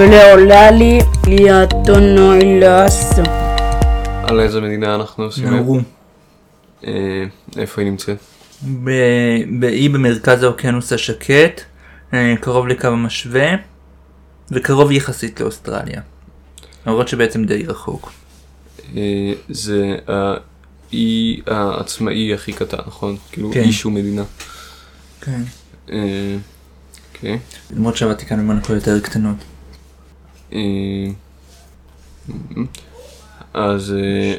ולעולה לי ליאטונו אילאסו. על איזה מדינה אנחנו עושים? נאורו. אה, איפה היא נמצאת? ב- באי במרכז האוקיינוס השקט, אה, קרוב לקו המשווה, וקרוב יחסית לאוסטרליה. למרות שבעצם די רחוק. אה, זה האי העצמאי הכי קטן, נכון? כאילו כן. אי שהוא מדינה. כן. אוקיי. למרות שהוותיקן ומונקו יותר קטנות. אה, אז אה,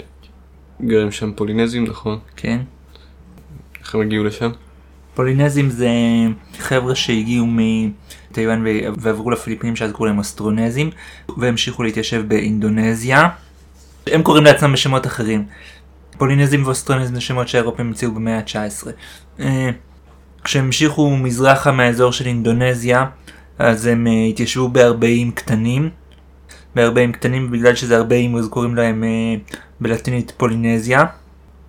גרים שם פולינזים, נכון? כן. איך הם הגיעו לשם? פולינזים זה חבר'ה שהגיעו מטיוואן ועברו לפיליפינים שאז קראו להם אוסטרונזים והמשיכו להתיישב באינדונזיה. הם קוראים לעצמם בשמות אחרים. פולינזים ואוסטרונזים זה שמות שהאירופים המציאו במאה ה-19. אה, כשהם המשיכו מזרחה מהאזור של אינדונזיה אז הם התיישבו בהרבה איים קטנים. בהרבה איים קטנים בגלל שזה הרבה איים אז קוראים להם אה, בלטינית פולינזיה.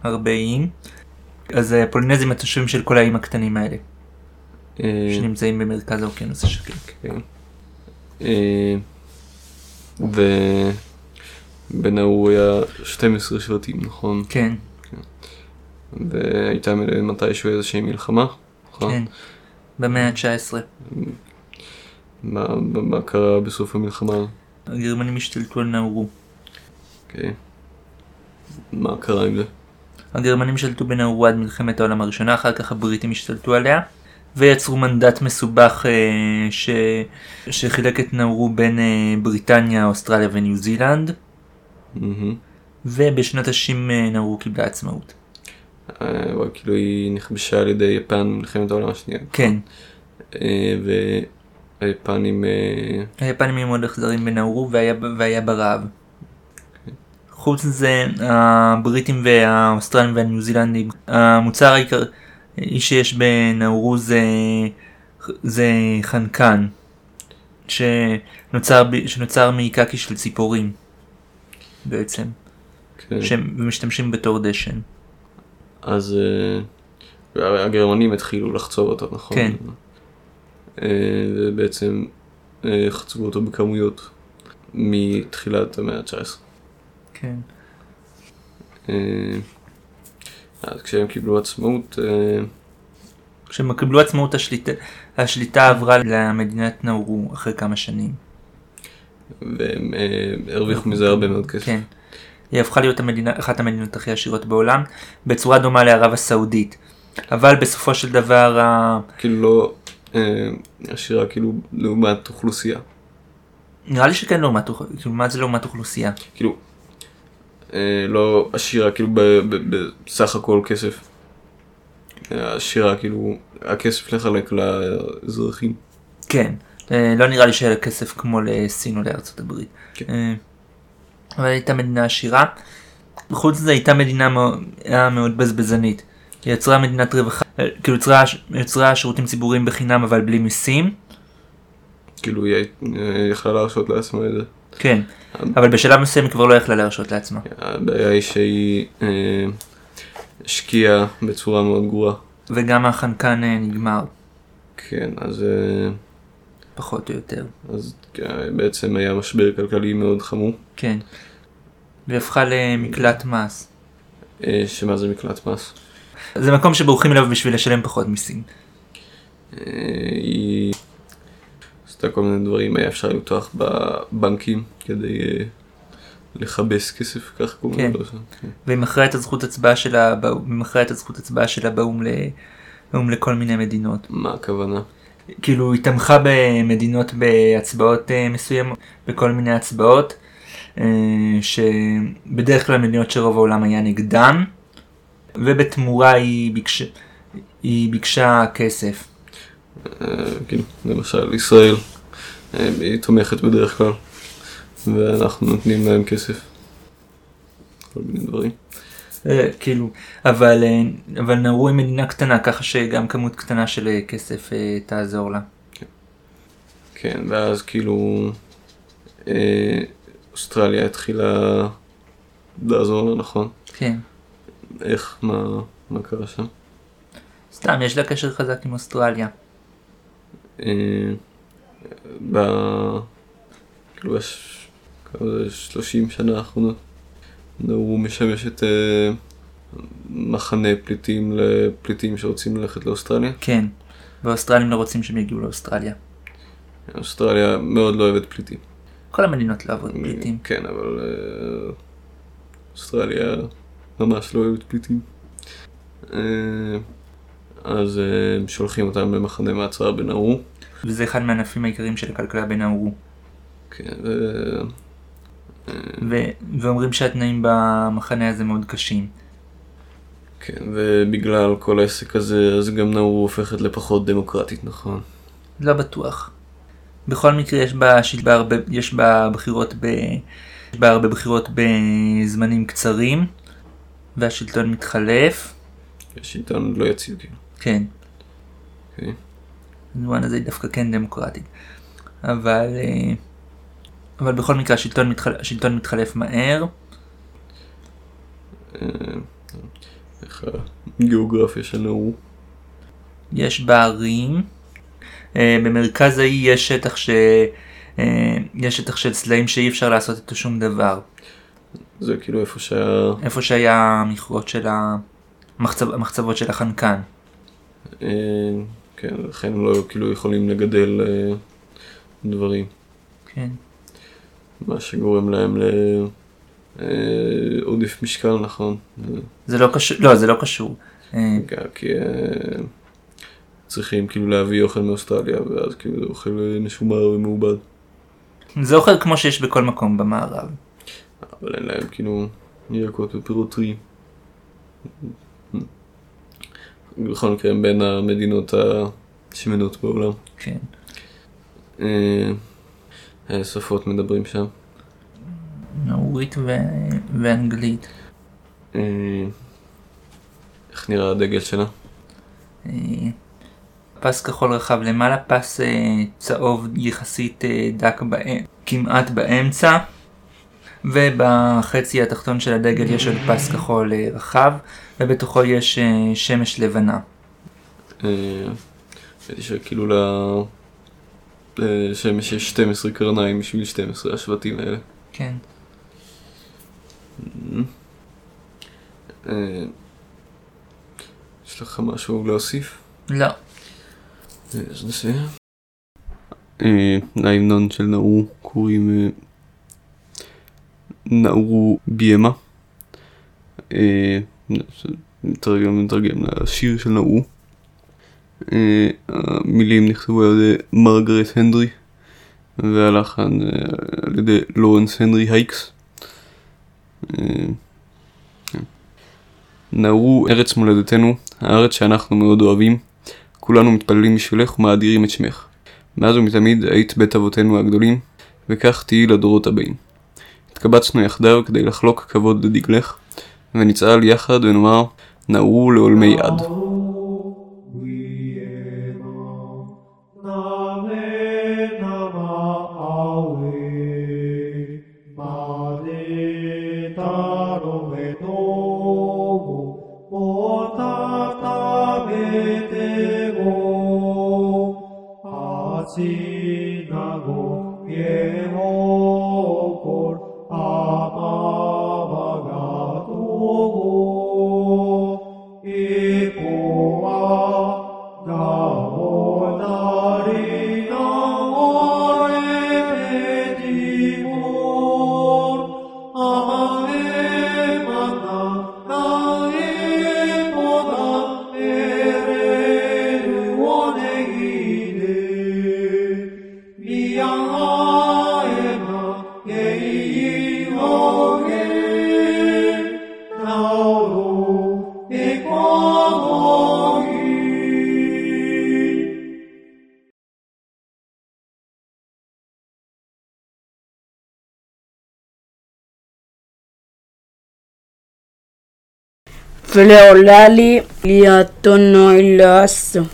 הרבה איים. אז אה, פולינזים התושבים של כל האיים הקטנים האלה אה, שנמצאים במרכז האוקיינוס השקט. כן. ובנאור היה 12 שבטים, נכון? כן, והייתה מ- מתישהו איזושהי מלחמה, נכון? כן. במאה ה-19 מה, מה- מה קרה בסוף המלחמה? הגרמנים השתלטו על נאורו. אוקיי. מה קרה עם זה? הגרמנים שלטו בנאורו עד מלחמת העולם הראשונה, אחר כך הבריטים השתלטו עליה, ויצרו מנדט מסובך אה, ש... שחילק את נאורו בין אה, בריטניה, אוסטרליה וניו זילנד, מהמם. ובשנות ה-60 אה, נאורו קיבלה עצמאות. אה, כאילו היא נכבשה על ידי יפן במלחמת העולם השנייה. כן, והיפנים, אה, היפנים היו מאוד אכזרים בנאורו והיה, והיה ברעב. חוץ מזה, הבריטים והאוסטרלים והניו זילנדים, המוצר העיקרי שיש בנאורו זה, זה חנקן, שנוצר, שנוצר מקקי של ציפורים בעצם, כן. שהם משתמשים בתור דשן. אז אה, הגרמנים התחילו לחצוב אותו, נכון? כן. אה, ובעצם אה, חצבו אותו בכמויות מתחילת המאה ה-19. כן. אה, אז כשהם קיבלו עצמאות, כשהם קיבלו עצמאות השליטה, השליטה עברה למדינת נאורו אחרי כמה שנים. והם הרוויחו מזה הרבה מאוד כסף. כן. היא הפכה להיות המדינה, אחת המדינות הכי עשירות בעולם, בצורה דומה לערב הסעודית. אבל בסופו של דבר, כאילו לא עשירה כאילו לעומת אוכלוסייה. נראה לי שכן לעומת, אוכ- כאילו מה זה לעומת אוכלוסייה? כאילו, אה, לא עשירה כאילו ב- ב- בסך הכל כסף. אה, עשירה כאילו, הכסף לחלק לאזרחים. כן. אה, לא נראה לי שהיה כסף כמו לסין או לארצות הברית. כן. אה, אבל הייתה מדינה עשירה. חוץ מזה הייתה מדינה מאוד, מאוד בזבזנית. יצרה מדינת רווחה, אה, כאילו יצרה, יצרה שירותים ציבוריים בחינם אבל בלי מיסים. כאילו היא אה, יכלה להרשות לעצמה את זה. כן. אבל בשלב מסוים היא כבר לא יכלה להרשות לעצמה. הבעיה היא שהיא אה, השקיעה בצורה מאוד גרועה. וגם החנקן אה, נגמר, כן, אז, אה, פחות או יותר. אז אה, בעצם היה משבר כלכלי מאוד חמור. כן. והיא הפכה למקלט מס. אה, שמה זה מקלט מס? זה מקום שבורחים אליו בשביל לשלם פחות מיסים. אה, היא עשתה כל מיני דברים, היה אפשר לפתוח בבנקים כדי אה, לכבס כסף, כך קוראים כן. לזה. כן. והיא מכרה את הזכות הצבעה שלה, מכרה את הזכות הצבעה שלה באו"ם ל... באו"ם לכל מיני מדינות. מה הכוונה? כאילו היא תמכה במדינות בהצבעות אה, מסוימות, בכל מיני הצבעות, אה, שבדרך כלל מדינות שרוב העולם היה נגדן, ובתמורה היא ביקשה, היא ביקשה כסף. כאילו, למשל ישראל, אה, היא תומכת בדרך כלל, ואנחנו נותנים להם כסף. כל מיני דברים. אה, כאילו, אבל, אבל נאורו היא מדינה קטנה, ככה שגם כמות קטנה של כסף תעזור לה. כן, ואז כאילו אוסטרליה התחילה לעזור לה, נכון? כן. איך, מה, מה קרה שם? סתם, יש לה קשר חזק עם אוסטרליה. אה, ב... כאילו יש כמה 30 שנה האחרונות. נאורו משמשת אה, מחנה פליטים לפליטים שרוצים ללכת לאוסטרליה. כן. והאוסטרלים לא רוצים שהם יגיעו לאוסטרליה. אוסטרליה מאוד לא אוהבת פליטים. כל המדינות לא אוהבות פליטים. כן, אבל אה, אוסטרליה ממש לא אוהבת פליטים. אה, אז אה, הם שולחים אותם למחנה מעצר בנאורו. וזה אחד מהענפים העיקריים של הכלכלה בנאורו. כן, ו... אה, ו- ואומרים שהתנאים במחנה הזה מאוד קשים. כן, ובגלל כל העסק הזה, אז גם נאורו הופכת לפחות דמוקרטית, נכון? לא בטוח. בכל מקרה יש בה, יש בה, הרבה, יש בה בחירות ב... יש בה הרבה בחירות בזמנים קצרים, והשלטון מתחלף. השלטון לא יציב, כאילו. כן, אוקיי. במובן הזה היא דווקא כן דמוקרטית. אבל, אה, אבל בכל מקרה השלטון, מתחל... השלטון מתחלף מהר. אה, איך הגיאוגרפיה של נאורו? יש בה ערים. אה, במרכז האי יש שטח ש... יש שטח של סלעים שאי אפשר לעשות איתו שום דבר. זה כאילו איפה שה... איפה שהיה המכרות של המחצב... המחצבות של החנקן. אה, כן, לכן הם לא כאילו יכולים לגדל אה, דברים. כן. מה שגורם להם לעודף משקל, נכון? אה, זה לא קשור, לא זה לא קשור. אה, כי אה, צריכים כאילו להביא אוכל מאוסטרליה, ואז כאילו זה אוכל אה, משומר ומעובד. זה אוכל כמו שיש בכל מקום במערב. אבל אין להם כאילו ירקות ופירות טריים. בכל מקרה הם בין המדינות השמנות בעולם. כן. אה, איזה שפות מדברים שם? נאורית. ואנגלית. אה, איך נראה הדגל שלה? אה, פס כחול רחב למעלה, פס אה, צהוב יחסית אה, דק כמעט באמצע, ובחצי התחתון של הדגל יש עוד פס כחול אה, רחב, ובתוכו יש אה, שמש לבנה. אה, ראיתי שכאילו לשמש יש 12 קרניים בשביל 12 השבטים האלה. כן. יש לך משהו להוסיף? לא. אז נסיים. להמנון של נאורו קוראים אה, נאורו ביאמה. אה, נתרגם לשיר של נאורו. אה, המילים נכתבו על ידי מרגרט הנדרי והלחן אה, על ידי לורנס הנרי הייקס. כן. נאורו ארץ מולדתנו, הארץ שאנחנו מאוד אוהבים. כולנו מתפללים בשבילך ומאדירים את שמך. מאז ומתמיד היית בית אבותינו הגדולים, וכך תהיי לדורות הבאים. התקבצנו יחדיו כדי לחלוק כבוד לדגלך, ונצעל יחד ונאמר, נאורו לעולמי עד. Φλεολάλι για τον νόηλό σου.